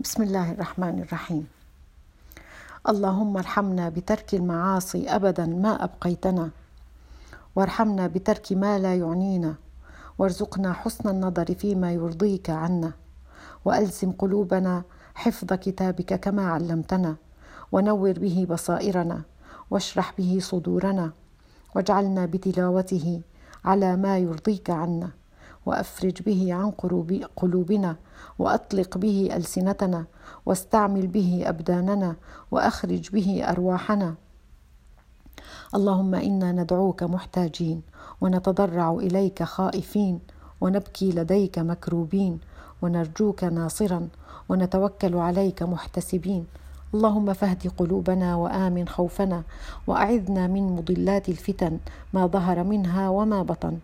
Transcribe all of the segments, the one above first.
بسم الله الرحمن الرحيم. اللهم ارحمنا بترك المعاصي ابدا ما أبقيتنا. وارحمنا بترك ما لا يعنينا. وارزقنا حسن النظر فيما يرضيك عنا. وألزم قلوبنا حفظ كتابك كما علمتنا. ونور به بصائرنا. واشرح به صدورنا. واجعلنا بتلاوته على ما يرضيك عنا. وأفرج به عن قلوبنا وأطلق به ألسنتنا واستعمل به أبداننا وأخرج به أرواحنا. اللهم إنا ندعوك محتاجين ونتضرع إليك خائفين ونبكي لديك مكروبين ونرجوك ناصرا ونتوكل عليك محتسبين. اللهم فاهد قلوبنا وآمن خوفنا وأعذنا من مضلات الفتن ما ظهر منها وما بطن.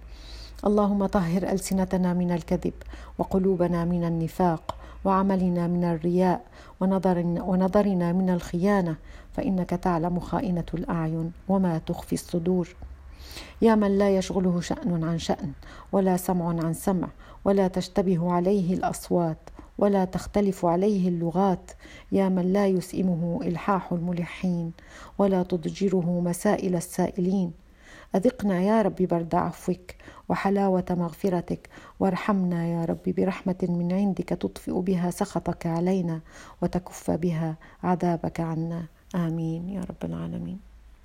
اللهم طهر ألسنتنا من الكذب وقلوبنا من النفاق وعملنا من الرياء ونظرنا من الخيانة فإنك تعلم خائنة الأعين وما تخفي الصدور. يا من لا يشغله شأن عن شأن ولا سمع عن سمع ولا تشتبه عليه الأصوات ولا تختلف عليه اللغات. يا من لا يسئمه إلحاح الملحين ولا تضجره مسائل السائلين أذقنا يا رب برد عفوك وحلاوة مغفرتك. وارحمنا يا رب برحمة من عندك تطفئ بها سخطك علينا وتكف بها عذابك عنا. آمين يا رب العالمين.